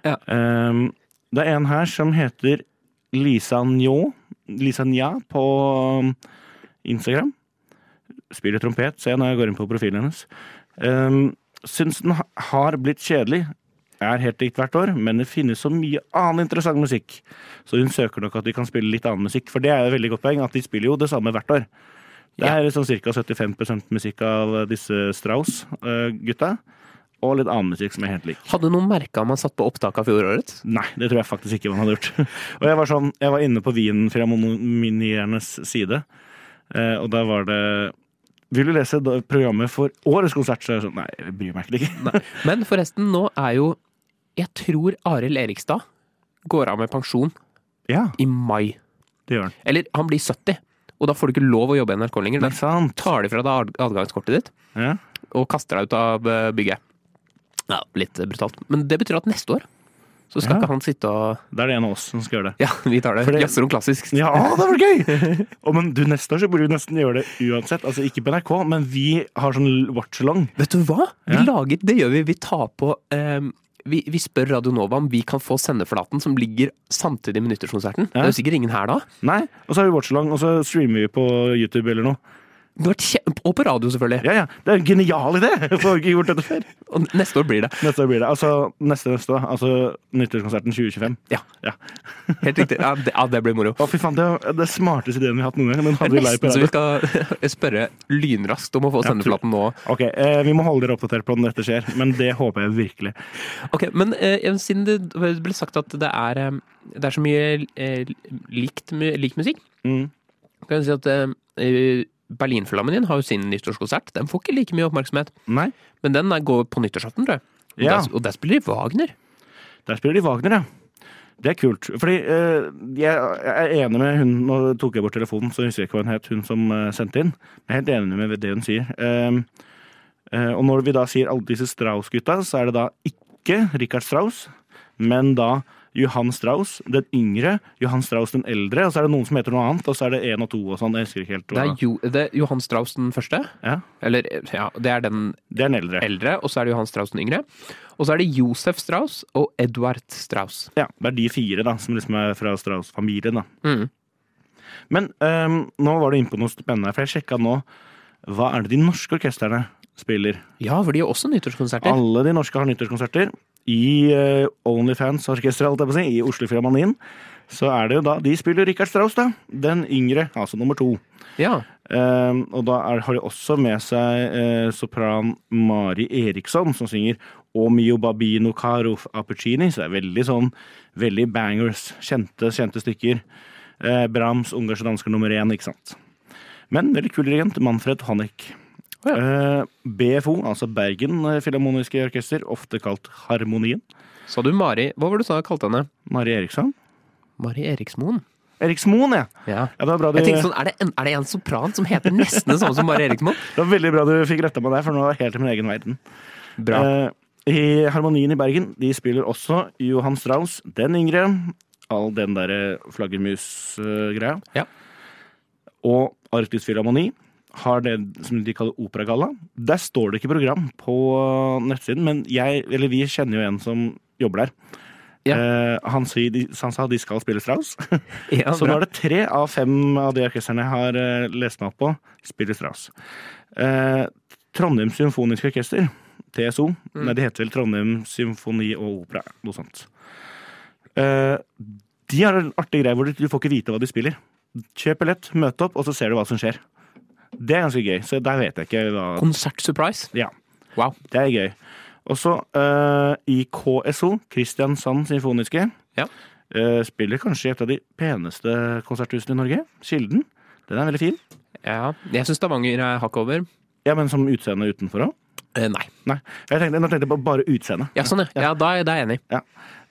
Speaker 2: Ja.
Speaker 3: Um, det er en her som heter Lisa Njå. Lisa Nja på um, Instagram. Spiller trompet, ser jeg når jeg går inn på profilen hennes. Um, syns den har blitt kjedelig. Er helt likt hvert år, men det finnes så mye annen interessant musikk. Så hun søker nok at de kan spille litt annen musikk, for det er et veldig godt poeng. At de spiller jo det samme hvert år. Det
Speaker 2: Ja.
Speaker 3: er sånn ca. 75% musikk av disse Strauss-gutta. Og litt annen musikk som er helt lik.
Speaker 2: Hadde noen merka om han satt på opptak av fjorårets?
Speaker 3: Nei, det tror jeg faktisk ikke man hadde gjort. og jeg var, sånn, jeg var inne på Wien-filharmonierenes side, eh, og da var det Vil du lese programmet for årets konsert? Så er jeg sånn, nei, jeg bryr meg ikke. ikke.
Speaker 2: Men forresten, nå er jo Jeg tror Arild Erikstad går av med pensjon
Speaker 3: Ja,
Speaker 2: i mai.
Speaker 3: det gjør han.
Speaker 2: Eller han blir 70, og da får du ikke lov å jobbe i NRK lenger. Da tar de fra deg adgangskortet ditt
Speaker 3: Ja.
Speaker 2: og kaster deg ut av eh, bygget. Ja, litt brutalt. Men det betyr at neste år så skal
Speaker 3: Ja.
Speaker 2: ikke han sitte og
Speaker 3: Da er det en av oss som skal gjøre det.
Speaker 2: Ja, vi tar det.
Speaker 3: Det-
Speaker 2: Jazzerom klassisk.
Speaker 3: Ja, det var gøy! Å, men du, neste år så burde vi nesten gjøre det uansett. Altså ikke på NRK, men vi har sånn watch-along.
Speaker 2: Vet du hva? Vi lager, det gjør vi. Vi tar på um vi, vi spør Radio Nova om vi kan få sendeflaten som ligger samtidig med nyttårskonserten. Det er jo sikkert ingen her da.
Speaker 3: Nei, og så har vi watch-along, og så streamer vi på YouTube eller noe.
Speaker 2: Og på radio, selvfølgelig.
Speaker 3: Ja, ja, det er en genial idé! Får ikke gjort dette før?
Speaker 2: Og neste år blir det.
Speaker 3: Neste år blir det. Altså neste neste år. Altså nyttårskonserten 2025.
Speaker 2: Ja,
Speaker 3: Ja.
Speaker 2: helt riktig. Ja, det, ja, det blir moro.
Speaker 3: Å, fy faen, det er det smarteste ideen vi har hatt noen gang. Men hadde vi live på
Speaker 2: så vi skal spørre lynraskt om å få sendeflaten nå.
Speaker 3: Ok, eh, Vi må holde dere oppdatert på når dette skjer, men det håper jeg virkelig.
Speaker 2: Ok, Men eh, siden det ble sagt at det er, eh, det er så mye eh, likt, lik musikk,
Speaker 3: Mm.
Speaker 2: kan jeg si at eh, din har jo sin nyttårskonsert. Den får ikke like mye oppmerksomhet.
Speaker 3: Nei,
Speaker 2: Men den er- går på nyttårsaften, tror jeg. Og,
Speaker 3: Ja.
Speaker 2: der, og der spiller de Wagner.
Speaker 3: der spiller de Wagner, ja. Det er kult. Fordi eh, jeg er enig med hun Nå tok jeg bort telefonen, så husker jeg ikke hva hun het, hun som eh, sendte inn. Jeg er helt enig med det hun sier. Eh, eh, og når vi da sier alle disse Strauss-gutta, så er det da ikke Richard Strauss, men da Johan Strauss, den yngre, Johan Strauss den eldre, og så er det noen som heter noe annet, og så er det én og to og sånn. Jeg husker ikke helt
Speaker 2: Det er, jo, det er Johan Strauss den første.
Speaker 3: Ja,
Speaker 2: Eller, ja, det er den
Speaker 3: det er den eldre.
Speaker 2: eldre, og så er det Johan Strauss den yngre. Og så er det Josef Strauss og Edvard Strauss.
Speaker 3: Ja, det er de fire da, som liksom er fra Strauss-familien. da.
Speaker 2: Mm.
Speaker 3: Men um, nå var du inne på noe spennende, for jeg sjekka nå hva er det de norske orkestrene spiller.
Speaker 2: Ja, for de har også nyttårskonserter.
Speaker 3: Alle de norske har nyttårskonserter. I uh, Onlyfans-orkesteret, si, i Oslo-Filharmonien, så er det jo da De spiller Richard Strauss, da. Den yngre, altså nummer to.
Speaker 2: Ja.
Speaker 3: Ehm, og da er, har de også med seg uh, sopran Mari Eriksson, som synger O mio babino caro appuccini. Så det er veldig sånn veldig bangers. Kjente, kjente stykker. Uh, Brahms, ungarske dansker nummer én, ikke sant. Men veldig kul dirigent. Manfred Honeck. Eh, BFO, altså Bergen Filharmoniske Orkester, ofte kalt Harmonien.
Speaker 2: Sa du Mari Hva var det du sa kalte henne?
Speaker 3: Mari Eriksson.
Speaker 2: Mari Eriksmoen?
Speaker 3: Eriksmoen, ja.
Speaker 2: Ja.
Speaker 3: ja det, var bra du,
Speaker 2: Jeg tenkte sånn, er det, en, er det en sopran som heter nesten det samme som Mari Eriksmoen?
Speaker 3: det var veldig bra du fikk retta meg der, for nå er jeg helt i min egen verden.
Speaker 2: Bra.
Speaker 3: Eh, I Harmonien i Bergen de spiller også Johan Strauss, den yngre. All den derre flaggermus-greia.
Speaker 2: Ja.
Speaker 3: Og Arktisk Filharmoni har det som de kaller operagalla. Der står det ikke program på nettsiden, men jeg, eller vi kjenner jo en som jobber der.
Speaker 2: Ja.
Speaker 3: Eh, han, sier, de, han sa de skal spille Strauss.
Speaker 2: Ja,
Speaker 3: Så nå er det tre av fem av de orkestrene jeg har eh, lest meg opp på, spiller Strauss. Eh, Trondheim Symfoniske Orkester, TSO,
Speaker 2: Mm.
Speaker 3: nei, det heter vel Trondheim Symfoni og Opera, noe sånt. Eh, de har en artig greie hvor du, du får ikke vite hva de spiller. Kjøp billett, møt opp, og så ser du hva som skjer. Det er ganske gøy, så der vet jeg ikke hva
Speaker 2: Konsertsurprise.
Speaker 3: Ja,
Speaker 2: Wow.
Speaker 3: det er gøy. Og så uh, i KSO, Kristiansand Symfoniske,
Speaker 2: Ja.
Speaker 3: uh, spiller kanskje et av de peneste konserthusene i Norge. Kilden. Den er veldig fin.
Speaker 2: Ja, jeg syns Stavanger er hakk over.
Speaker 3: Ja, Men som utseende utenfor òg?
Speaker 2: Uh, nei.
Speaker 3: Nei. Jeg tenkte, nå tenkte jeg på bare utseende.
Speaker 2: Ja, sånn, ja. ja da, er- da er jeg enig.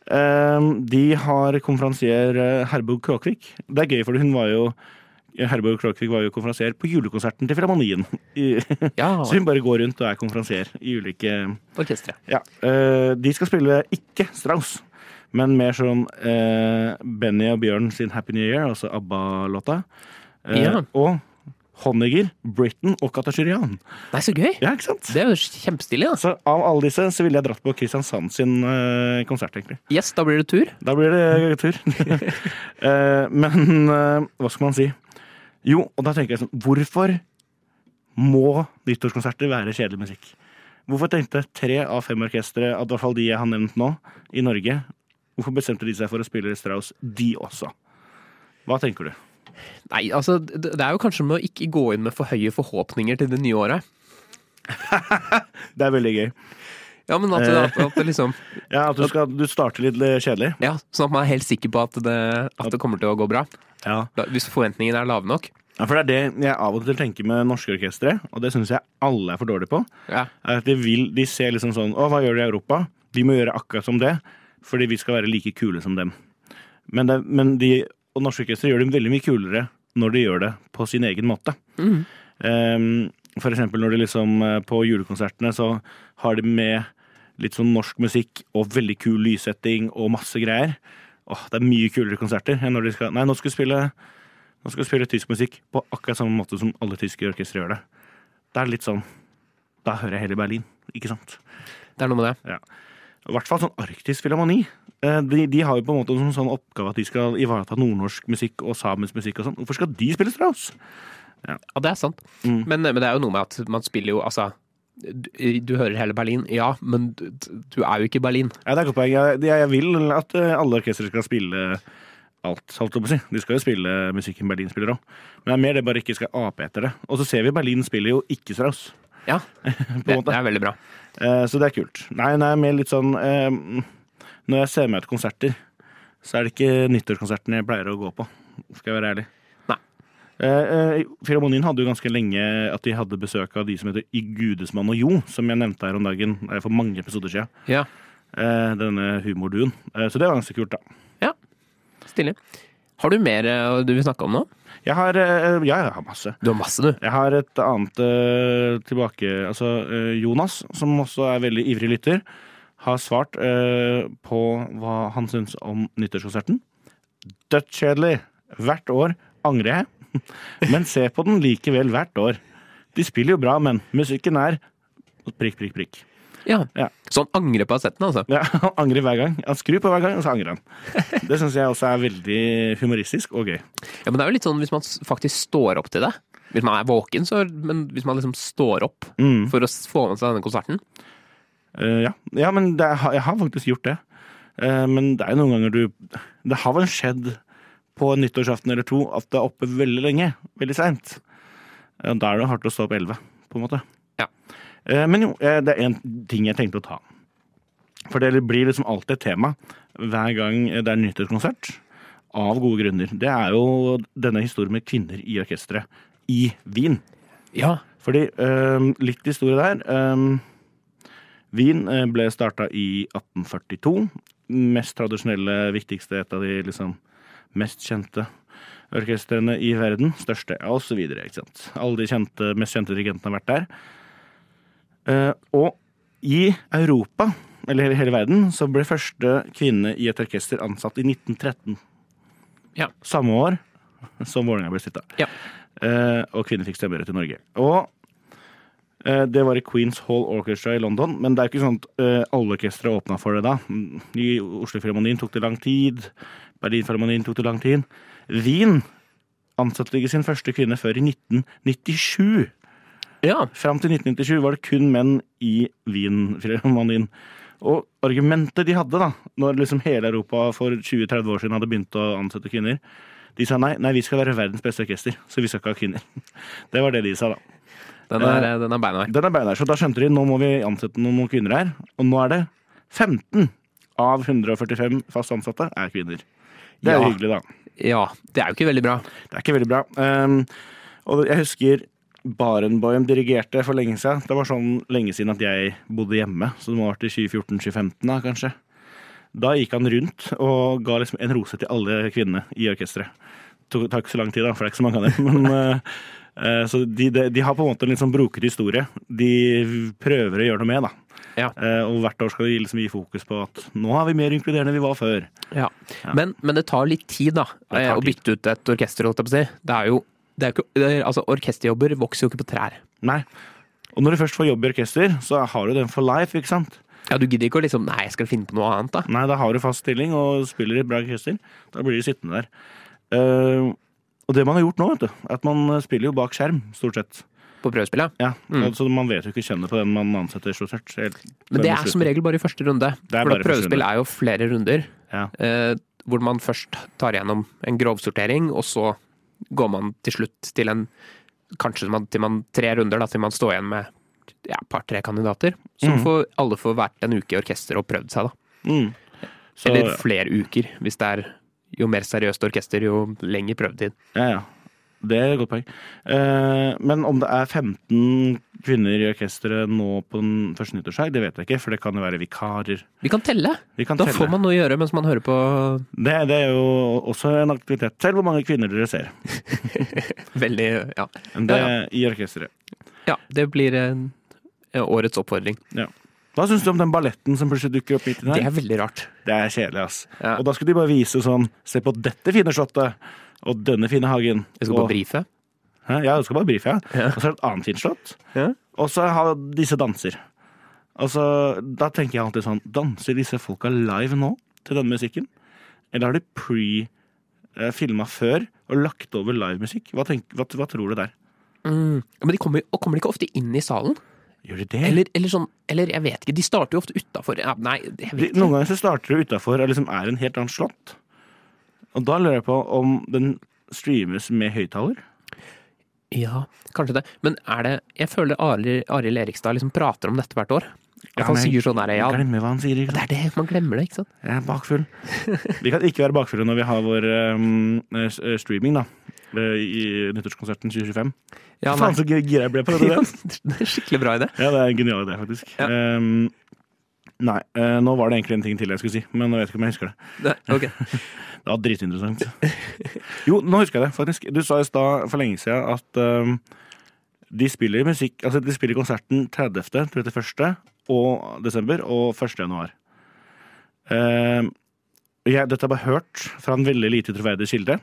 Speaker 3: Eh, de har konferansier Herbog Kråkvik. Det er gøy, for hun var jo Herborg Klokvik var jo konferansier på julekonserten til Filharmonien.
Speaker 2: Ja,
Speaker 3: Så hun bare går rundt og er konferansier i ulike
Speaker 2: Orkestre.
Speaker 3: Ja. eh, de skal spille ikke Strauss, men mer sånn eh, Benny og Bjørn sin Happy New Year, altså ABBA-låta. Eh,
Speaker 2: Ja.
Speaker 3: Og Honegger, Britain og Katasjurian.
Speaker 2: Det er så gøy!
Speaker 3: Ja, ikke sant?
Speaker 2: Det er jo kjempestilig, da.
Speaker 3: Så av alle disse så ville jeg dratt på Kristiansand sin konsert, egentlig.
Speaker 2: Yes, da blir det tur.
Speaker 3: Da blir det tur. Eh, men hva skal man si? Jo, og da tenker jeg sånn Hvorfor må nyttårskonserter være kjedelig musikk? Hvorfor tenkte tre av fem orkestre, i hvert fall de jeg har nevnt nå, i Norge, hvorfor bestemte de seg for å spille Strauss, de også? Hva tenker du?
Speaker 2: Nei, altså, det det er jo kanskje med å ikke gå inn med for høye forhåpninger til det nye året.
Speaker 3: Det er veldig gøy.
Speaker 2: Ja, men at, at, at det liksom
Speaker 3: Ja, At du, skal, du starter litt kjedelig.
Speaker 2: Ja, sånn at man er helt sikker på at det, at det kommer til å gå bra.
Speaker 3: Ja.
Speaker 2: Hvis forventningene er lave nok.
Speaker 3: ja, For det er det jeg av og til tenker med norske orkestre, og det syns jeg alle er for dårlige på.
Speaker 2: Ja.
Speaker 3: er at de, vil, de ser liksom sånn Å, hva gjør de i Europa? De må gjøre akkurat som det, fordi vi skal være like kule som dem. Men, det, men de og norske orkestre gjør det veldig mye kulere når de gjør det på sin egen måte.
Speaker 2: Mm.
Speaker 3: Um, for eksempel når de liksom eh, på julekonsertene så har de med litt sånn norsk musikk og veldig kul lyssetting og masse greier. Åh, det er mye kulere konserter enn når de skal Nei, nå skal vi spille, nå skal vi spille tysk musikk på akkurat samme måte som alle tyske orkestre gjør det. Det er litt sånn Da hører jeg heller Berlin, ikke sant?
Speaker 2: Det er noe med det.
Speaker 3: I hvert fall sånn arktisk filharmoni. Eh, De, de har jo på en måte en sånn oppgave at de skal ivareta nordnorsk musikk og samisk musikk og sånn. Hvorfor skal de spille Strauss?
Speaker 2: Ja, det er sant.
Speaker 3: Mm.
Speaker 2: Men, men det er jo noe med at man spiller jo altså du, du hører hele Berlin, ja, men du, du er jo ikke i Berlin.
Speaker 3: Ja, det er godt poeng. Jeg, jeg vil at eh, alle orkestre skal spille alt, holdt jeg på å si. De skal jo spille musikken Berlin spiller òg. Men det er mer det bare ikke skal ape etter det. Og så ser vi Berlin spiller jo ikke Strauss.
Speaker 2: Ja, det, det er veldig bra.
Speaker 3: Eh, Så det er kult. Nei, nei, mer litt sånn eh, Når jeg ser meg ut konserter, så er det ikke nyttårskonserten jeg pleier å gå på. Skal jeg være ærlig. Eh, eh, hadde jo ganske lenge at de hadde besøk av de som heter I Gudesmann og Jo, som jeg nevnte her om dagen eh, for mange episoder siden.
Speaker 2: Ja.
Speaker 3: Eh, denne humorduen. Eh, så det var ganske kult, da.
Speaker 2: Stilig. Har du mer du vil snakke om nå?
Speaker 3: Jeg har Ja, jeg har masse.
Speaker 2: Du har masse, du.
Speaker 3: Jeg har et annet tilbake Altså, Jonas, som også er veldig ivrig lytter, har svart på hva han syns om nyttårskonserten. Dødskjedelig. Hvert år angrer jeg, men ser på den likevel hvert år. De spiller jo bra, men musikken er prikk, prikk, prikk.
Speaker 2: Ja.
Speaker 3: Ja.
Speaker 2: Så han angrer på å ha sett den, altså?
Speaker 3: Ja, han angrer hver gang. Han skrur på hver gang, og så angrer han. Det syns jeg også er veldig humoristisk og gøy.
Speaker 2: Ja, men det er jo litt sånn hvis man faktisk står opp til det. Hvis man er våken, så Men hvis man liksom står opp
Speaker 3: Mm.
Speaker 2: for å få med seg denne konserten
Speaker 3: Uh, ja. ja, men det, er- jeg har faktisk gjort det. Uh, men det er jo noen ganger du Det har vel skjedd på nyttårsaften eller to at det er oppe veldig lenge. Veldig seint. da er det hardt å stå opp elleve, på en måte.
Speaker 2: Ja.
Speaker 3: Eh, men jo, eh, det er en ting jeg tenkte å ta. For det blir liksom alltid et tema hver gang det er nyttårskonsert. Av gode grunner. Det er jo denne historien med kvinner i orkesteret i Wien.
Speaker 2: Ja.
Speaker 3: Fordi litt historie der. Wien ble starta i 1842. Mest tradisjonelle, viktigste, et av de liksom mest kjente orkestrene i verden. Største, ja, videre. Alle de kjente, mest kjente dirigentene har vært der. Uh, og i Europa, eller hele, hele verden, så ble første kvinne i et orkester ansatt i 1913.
Speaker 2: Ja.
Speaker 3: Samme år som Vålerenga ble stifta.
Speaker 2: Ja.
Speaker 3: Uh, og kvinner fikk stemmerett i Norge. Og uh, det var i Queens Hall Orchestra i London, men det er ikke sånn at alle orkestre åpna for det da. I Oslo-filharmonien tok det lang tid. Berlin-filharmonien tok det lang tid. Wien ansatte ikke sin første kvinne før i 1997.
Speaker 2: ja.
Speaker 3: Fram til 1997 var det kun menn i Wien-filharmonien. Og argumentet de hadde, da, når liksom hele Europa for 20-30 år siden hadde begynt å ansette kvinner, de sa nei, nei, vi skal være verdens beste orkester, så vi skal ikke ha kvinner. Det var det de sa, da.
Speaker 2: Den er, den er beinhard.
Speaker 3: Den er beinhard, så da skjønte de nå må vi ansette noen kvinner her. Og nå er det 15 av 145 fast ansatte er kvinner. Det er
Speaker 2: Ja.
Speaker 3: hyggelig, da.
Speaker 2: Ja. Det er jo ikke veldig bra.
Speaker 3: Det er ikke veldig bra. Um, og jeg husker Barenboim dirigerte for lenge siden. Det var sånn lenge siden at jeg bodde hjemme, så det må ha vært i 2014-2015 da, kanskje. Da gikk han rundt og ga liksom en rose til alle kvinnene i orkesteret. Det tar ikke så lang tid, da, for det er ikke så mange av dem. Men, uh, uh, så de, de, de har på en måte en litt sånn broket historie. De prøver å gjøre noe med, da.
Speaker 2: Ja.
Speaker 3: Uh, og hvert år skal vi liksom gi fokus på at nå er vi mer inkluderende enn vi var før.
Speaker 2: Ja. Men, men det tar litt tid, da, eh, å bytte ut et orkester, holdt jeg på å si. Det er jo det er jo ikke, altså, Orkesterjobber vokser jo ikke på trær.
Speaker 3: Nei. Og når du først får jobb i orkester, så har du den for life, ikke sant?
Speaker 2: Ja, Du gidder ikke å liksom Nei, jeg skal finne på noe annet, da.
Speaker 3: Nei, da har du fast stilling og spiller i bra orkester. Da blir du sittende der. Uh, og det man har gjort nå, vet du, at man spiller jo bak skjerm, stort sett.
Speaker 2: På prøvespillet.
Speaker 3: Ja,
Speaker 2: Mm.
Speaker 3: altså Man vet jo ikke kjønnet på den man ansetter, så sett.
Speaker 2: Men det er som regel bare i første runde. For prøvespill er jo flere runder.
Speaker 3: Ja.
Speaker 2: Eh, hvor man først tar igjennom en grovsortering, og så går man til slutt til en Kanskje man, til man tre runder, da, til man står igjen med ja, et par-tre kandidater. Så
Speaker 3: mm.
Speaker 2: får alle får vært en uke i orkester og prøvd seg, da.
Speaker 3: Mm. Så,
Speaker 2: Eller flere uker, hvis det er jo mer seriøst orkester, jo lengre prøvetid.
Speaker 3: ja, ja. Det er et godt poeng. Eh, men om det er 15 kvinner i orkesteret nå på den første nyttårsdag, det vet jeg ikke, for det kan jo være vikarer.
Speaker 2: Vi kan telle!
Speaker 3: Vi kan
Speaker 2: Da
Speaker 3: telle.
Speaker 2: får man noe å gjøre mens man hører på
Speaker 3: Det, det er jo også en aktivitet. Selv hvor mange kvinner dere ser.
Speaker 2: veldig Ja,
Speaker 3: Det,
Speaker 2: Ja,
Speaker 3: I orkesteret.
Speaker 2: ja det blir en, en årets oppfordring.
Speaker 3: Hva syns du om den balletten som plutselig dukker opp midt i
Speaker 2: Det
Speaker 3: her?
Speaker 2: er veldig rart.
Speaker 3: Det er kjedelig, ass.
Speaker 2: Ja.
Speaker 3: Og da skulle de bare vise sånn Se på dette fine slottet, og denne fine hagen.
Speaker 2: Jeg skal
Speaker 3: og,
Speaker 2: bare brife.
Speaker 3: Hæ? Ja, du skal bare brife, ja.
Speaker 2: Ja.
Speaker 3: Og så er det et annet fint slott.
Speaker 2: Ja.
Speaker 3: Og så har disse danser. Altså, da tenker jeg alltid sånn Danser disse folka live nå til denne musikken? Eller har de pre-filma før og lagt over livemusikk? Hva, hva, hva tror du der?
Speaker 2: Mm. Men de kommer, og kommer de ikke ofte inn i salen?
Speaker 3: Gjør de det?
Speaker 2: Eller, eller sånn Eller jeg vet ikke, de starter jo ofte utafor. Ja, nei, jeg
Speaker 3: De,
Speaker 2: vet
Speaker 3: noen ganger så starter de utafor og liksom er en helt annen slott. Og da lurer jeg på om den streames med høyttaler.
Speaker 2: Ja, kanskje det. Men er det Jeg føler Arild Erikstad liksom prater om dette hvert år. At
Speaker 3: Ja,
Speaker 2: han sier sånn her, ja,
Speaker 3: Glemmer hva han sier.
Speaker 2: Det er det, man glemmer det, ikke sant?
Speaker 3: Jeg er bakfull. Vi kan ikke være bakfulle når vi har vår um, eh, streaming, da. eh, i nyttårskonserten 2025.
Speaker 2: Ja,
Speaker 3: Faen, så gira jeg ble på det.
Speaker 2: Ja, det er skikkelig bra idé.
Speaker 3: Ja, det er en genial idé, faktisk.
Speaker 2: Ja.
Speaker 3: Ehm, nei, eh, nå var det egentlig en ting til jeg skulle si, men jeg vet ikke om jeg husker det.
Speaker 2: Nei, Ok.
Speaker 3: Det var dritinteressant. Jo, nå husker jeg det, faktisk. Du sa i stad for lenge siden at ehm, de spiller musikk Altså, de spiller konserten 30., 31. og desember og 1. januar. Uh, jeg, dette har jeg bare hørt fra en veldig lite troverdig kilde.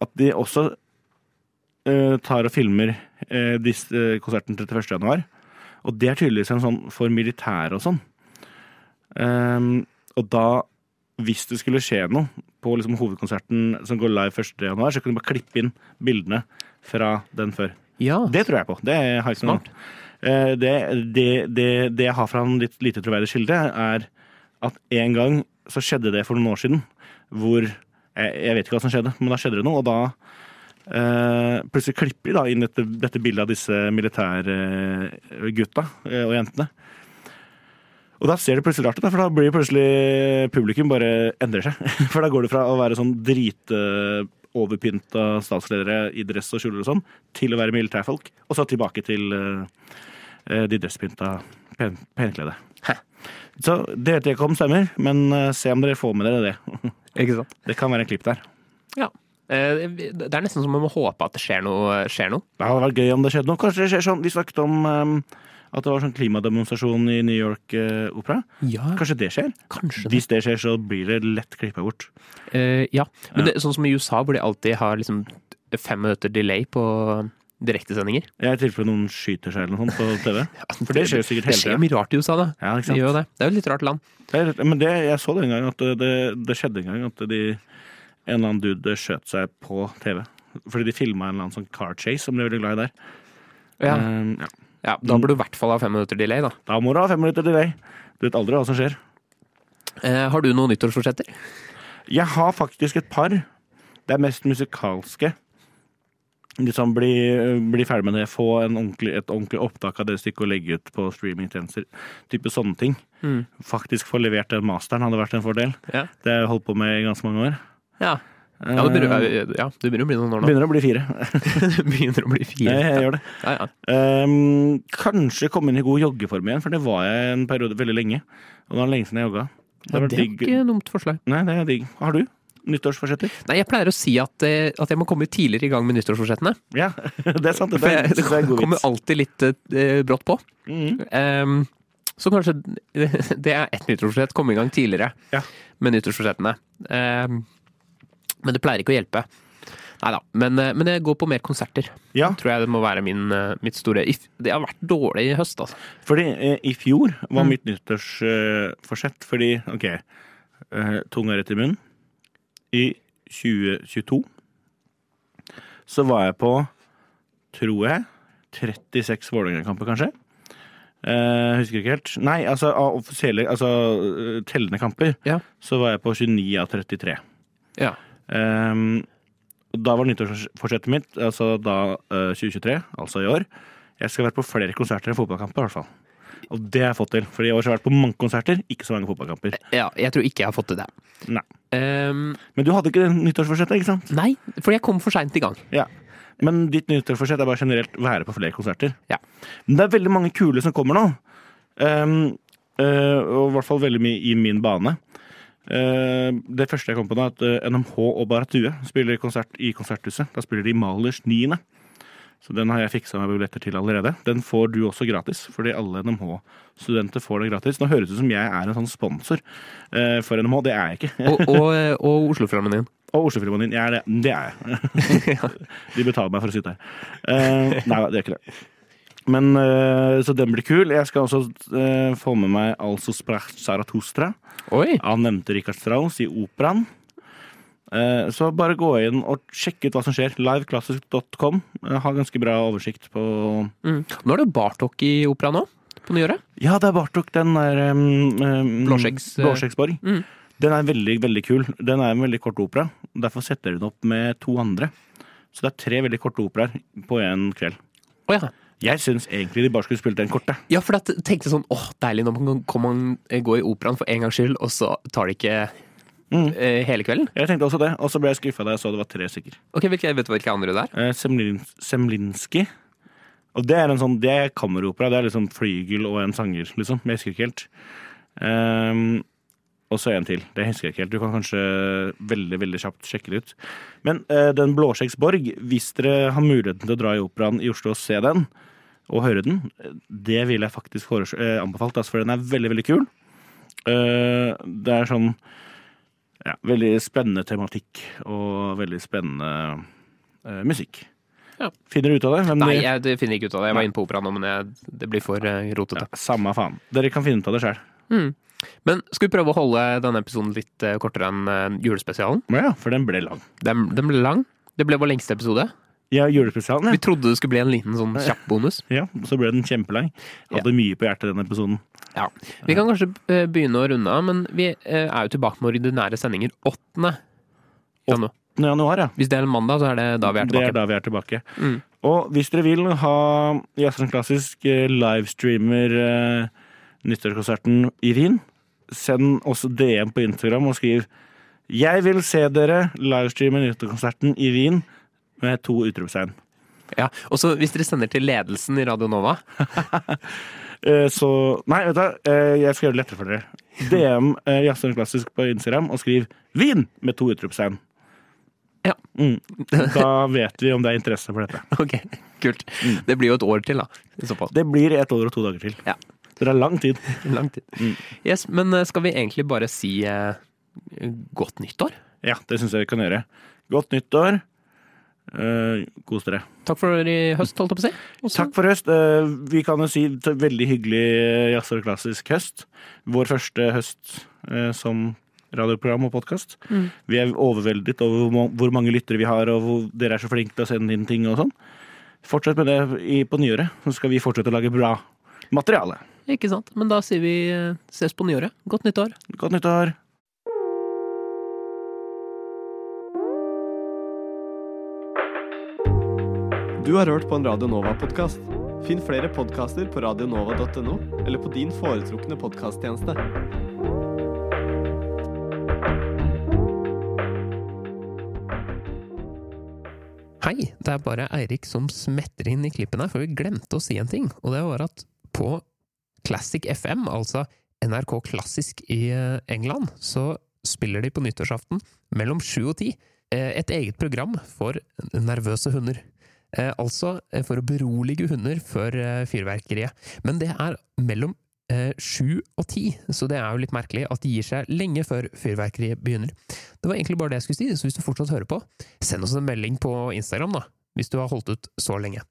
Speaker 3: At de også uh, tar og filmer uh, disse, konserten 31. januar. Og det er tydeligvis en sånn for militære og sånn. Ehm, og da, hvis det skulle skje noe på liksom hovedkonserten som går live 1. januar, så kunne du bare klippe inn bildene fra den før.
Speaker 2: Ja.
Speaker 3: Det tror jeg på. Det har jeg ikke noe
Speaker 2: Smart.
Speaker 3: Eh, det, det, det, det jeg har fra en litt lite troverdig kilde, er at en gang så skjedde det for noen år siden, hvor jeg, jeg vet ikke hva som skjedde, men da skjedde det noe, og da Uh, plutselig klipper de da inn dette, dette bildet av disse militærgutta eh, og jentene. Og da ser det plutselig rart ut, for da blir plutselig publikum bare endrer seg. For da går det fra å være sånn dritoverpynta statsledere i dress og kjoler og sånn, til å være militærfolk, og så tilbake til eh, eh, de dresspynta pen, penkledde. Så det vet jeg ikke om stemmer, men eh, se om dere får med dere det.
Speaker 2: Ikke sant?
Speaker 3: Det kan være en klipp der.
Speaker 2: Ja. Eh, Det er nesten som om vi må håpe at det skjer noe. Skjer noe.
Speaker 3: Det hadde vært gøy om det skjedde noe. Kanskje det skjer sånn, Vi snakket om at det var sånn klimademonstrasjon i New York eh, Opera.
Speaker 2: Ja,
Speaker 3: Kanskje det skjer?
Speaker 2: kanskje det.
Speaker 3: Hvis det skjer, så blir det lett klippa bort.
Speaker 2: Eh, ja, men det, sånn som i USA, hvor de alltid har liksom fem minutter delay på direktesendinger.
Speaker 3: Jeg I tilfelle noen skyter seg eller noe sånt på TV. For det skjer jo sikkert
Speaker 2: Det skjer mye rart i USA, da.
Speaker 3: Ja, ikke
Speaker 2: Det gjør det. Det er jo et litt rart land.
Speaker 3: Det er- Men det, jeg så det en gang, at det, det, det skjedde en gang at de, en eller annen dude skjøt seg på TV. Fordi de filma en eller annen sånn car chase, som de er veldig glad i der.
Speaker 2: Ja.
Speaker 3: Um, ja.
Speaker 2: Ja, Da burde du i hvert fall ha fem minutter delay, da.
Speaker 3: Da må du ha fem minutter delay. Du vet aldri hva som skjer.
Speaker 2: Eh, har du noen nyttårsforsetter?
Speaker 3: Jeg har faktisk et par. Det er mest musikalske. Liksom bli, bli ferdig med det, få en ordentlig, et ordentlig opptak av det stykket og legge ut på streamingtjenester. Type sånne ting.
Speaker 2: Mm.
Speaker 3: Faktisk få levert den masteren hadde vært en fordel.
Speaker 2: Ja.
Speaker 3: Det har jeg holdt på med i ganske mange år.
Speaker 2: Ja. Ja, det begynner,
Speaker 3: Eh,
Speaker 2: ja, det begynner å bli noen år nå.
Speaker 3: begynner å bli fire.
Speaker 2: Begynner å bli fire.
Speaker 3: Jeg, jeg gjør det.
Speaker 2: Ja, ja.
Speaker 3: Um, kanskje komme inn i god joggeform igjen, for det var jeg en periode veldig lenge. Og det var lenge siden jeg jogga. Det
Speaker 2: Ja, det er
Speaker 3: digg.
Speaker 2: ikke dumt forslag.
Speaker 3: Nei, det er digg. Har du nyttårsforsetter?
Speaker 2: Nei, jeg pleier å si at, eh, at jeg må komme tidligere i gang med nyttårsforsettene.
Speaker 3: Ja, det er sant. Det, er,
Speaker 2: det
Speaker 3: er
Speaker 2: kommer
Speaker 3: vits.
Speaker 2: alltid litt uh, brått på.
Speaker 3: Mhm.
Speaker 2: Um, så kanskje det er ett nyttårsforsett. Komme i gang tidligere
Speaker 3: Ja.
Speaker 2: med nyttårsforsettene. Ehm, men det pleier ikke å hjelpe. Nei da. Men, eh, men jeg går på mer konserter.
Speaker 3: Ja,
Speaker 2: Tror jeg det må være min, eh, mitt store. Det har vært dårlig i høst, altså.
Speaker 3: fordi eh, i fjor var
Speaker 2: Mm.
Speaker 3: mitt nyttårsforsett fordi, ok, eh, tunga rett i munnen. I 2022 så var jeg på, tror jeg, 36 Vålerenga-kamper, kanskje. Eh, husker ikke helt. Nei, altså av offisielle, altså tellende kamper,
Speaker 2: Ja.
Speaker 3: så var jeg på 29 av 33.
Speaker 2: Ja.
Speaker 3: Og da var nyttårsforsettet mitt, altså da uh, 2023, altså i år, jeg skal være på flere konserter enn fotballkamper, i hvert fall. Og det har jeg fått til, for i år har jeg vært på mange konserter, ikke så mange fotballkamper.
Speaker 2: ja. Jeg tror ikke jeg har fått til det.
Speaker 3: Nei.
Speaker 2: Um,
Speaker 3: Men du hadde ikke nyttårsforsettet, ikke sant?
Speaker 2: nei, for jeg kom for seint i gang.
Speaker 3: Ja. Men ditt nyttårsforsett er bare generelt være på flere konserter.
Speaker 2: Ja.
Speaker 3: Men det er veldig mange kule som kommer nå. Um, uh, og i hvert fall veldig mye i min bane. Eh, det første jeg kom på da er at eh, NMH og Baratue spiller konsert i Konserthuset. Da spiller de Malers 9. Så den har jeg fiksa meg billetter til allerede. Den får du også gratis, fordi alle NMH-studenter får det gratis. Nå høres det ut som jeg er en sånn sponsor eh, for NMH. Det er jeg ikke.
Speaker 2: Og, og, eh, og din.
Speaker 3: Og Oslofilharmonien. Jeg er det. Det er jeg. De betaler meg for å sitte her. Eh, nei, det er ikke det. Men, eh, Så den blir kul. Jeg skal også eh, få med meg Altså sprach Zarathustra
Speaker 2: Oi!
Speaker 3: av nevnte Richard Strauss i operaen. Eh, så bare gå inn og sjekke ut hva som skjer. Liveclassic.com Jeg har ganske bra oversikt på
Speaker 2: Mm. Nå er det Bartok i opera nå, på nyåret.
Speaker 3: Ja, det er Bartok, den der um,
Speaker 2: Blåskjeggs,
Speaker 3: Blåskjeggsborg.
Speaker 2: Mm.
Speaker 3: Den er veldig, veldig kul. Den er en veldig kort opera. Derfor setter hun opp med to andre. Så det er tre veldig korte operaer på én kveld.
Speaker 2: Oh, ja.
Speaker 3: Jeg syns egentlig de bare skulle spilt den korte.
Speaker 2: Ja, for jeg tenkte sånn åh, deilig, nå kan man gå i operaen for en gangs skyld, og så tar de ikke
Speaker 3: Mm.
Speaker 2: eh, hele kvelden.
Speaker 3: Jeg tenkte også det, og så ble jeg skuffa da jeg så det var tre stykker.
Speaker 2: Ok, hvilke, Vet du hvilke andre det er?
Speaker 3: Eh, Semlin, Semlinski. Og det er en sånn, det er kammeropera. Det er liksom flygel og en sanger, liksom. Jeg husker ikke helt. Um, og så en til. Det husker jeg ikke helt. Du kan kanskje veldig veldig kjapt sjekke det ut. Men uh, Den blåskjeggs borg, hvis dere har muligheten til å dra i operaen i Oslo og se den, og høre den, det vil jeg faktisk eh, anbefalt, altså, for den er veldig, veldig kul. Eh, det er sånn ja, veldig spennende tematikk og veldig spennende eh, musikk.
Speaker 2: Ja.
Speaker 3: Finner du ut av det? Hvem
Speaker 2: Nei, jeg finner ikke ut av det. Jeg var inne på operaen nå, men jeg, det blir for rotete.
Speaker 3: ja, Samme faen. Dere kan finne ut av det sjøl.
Speaker 2: Mm. Men skal vi prøve å holde denne episoden litt kortere enn julespesialen?
Speaker 3: Ja, for den ble lang.
Speaker 2: Den, den ble lang. Det ble vår lengste episode.
Speaker 3: Ja, julespesialen,
Speaker 2: Vi trodde det skulle bli en liten sånn kjapp bonus.
Speaker 3: ja. Så ble den kjempelang. Hadde mye på hjertet, den episoden.
Speaker 2: Ja. Vi kan kanskje eh, begynne å runde av, men vi eh, er jo tilbake med ordinære sendinger 8. januar.
Speaker 3: 8. januar, ja.
Speaker 2: Hvis det er en mandag, så er det da vi er
Speaker 3: Det er
Speaker 2: tilbake.
Speaker 3: da vi er tilbake.
Speaker 2: Mm.
Speaker 3: Og hvis dere vil ha Jazzen Klassisk eh, livestreamer nyttårskonserten i Wien, send også DM på Instagram og skriv 'Jeg vil se dere livestreame nyttårskonserten i Wien' med to utropstegn.
Speaker 2: Ja. Og så hvis dere sender til ledelsen i Radio Nova
Speaker 3: Eh, Så Nei, vet du eh, jeg skal gjøre det lettere for dere. DM eh, Jazzen Klassisk på Instagram og skriv 'Vin!' med to utropstegn.
Speaker 2: Ja.
Speaker 3: Mm. Da vet vi om det er interesse for dette.
Speaker 2: Ok, kult. Det blir jo et år til, da. I så fall.
Speaker 3: Det blir et år og to dager til.
Speaker 2: Ja.
Speaker 3: Det er lang tid.
Speaker 2: Lang tid.
Speaker 3: Mm.
Speaker 2: Yes, men skal vi egentlig bare si eh, godt nyttår?
Speaker 3: Ja, det syns jeg vi kan gjøre. Godt nyttår. Eh, Kos dere.
Speaker 2: Takk for i høst, holdt jeg på å si. Også.
Speaker 3: Takk for høst. Uh, Vi kan jo si veldig hyggelig eh, jazz og klassisk høst. Vår første høst uh, som radioprogram og podkast.
Speaker 2: Mm.
Speaker 3: Vi er overveldet over hvor mange lyttere vi har, og hvor dere er så flinke til å sende inn ting og sånn. Fortsett med det i, på nyåret, så skal vi fortsette å lage bra materiale.
Speaker 2: Ikke sant? Men da sier vi ses på nyåret. Godt nyttår.
Speaker 3: Godt nyttår.
Speaker 1: Du har hørt på en Radio Nova-podkast. Finn flere podkaster på radionova.no eller på din foretrukne podkasttjeneste.
Speaker 2: Hei, det er bare Eirik som smetter inn i klippen her, for vi glemte å si en ting. Og det var at på Classic FM, altså NRK Klassisk i eh, England, så spiller de på nyttårsaften mellom sju og ti eh, et eget program for nervøse hunder. Eh, Altså eh, for å berolige hunder før eh, fyrverkeriet. Men det er mellom sju og ti, så det er jo litt merkelig at de gir seg lenge før fyrverkeriet begynner. Det var egentlig bare det jeg skulle si, så hvis du fortsatt hører på, send oss en melding på Instagram, da, hvis du har holdt ut så lenge.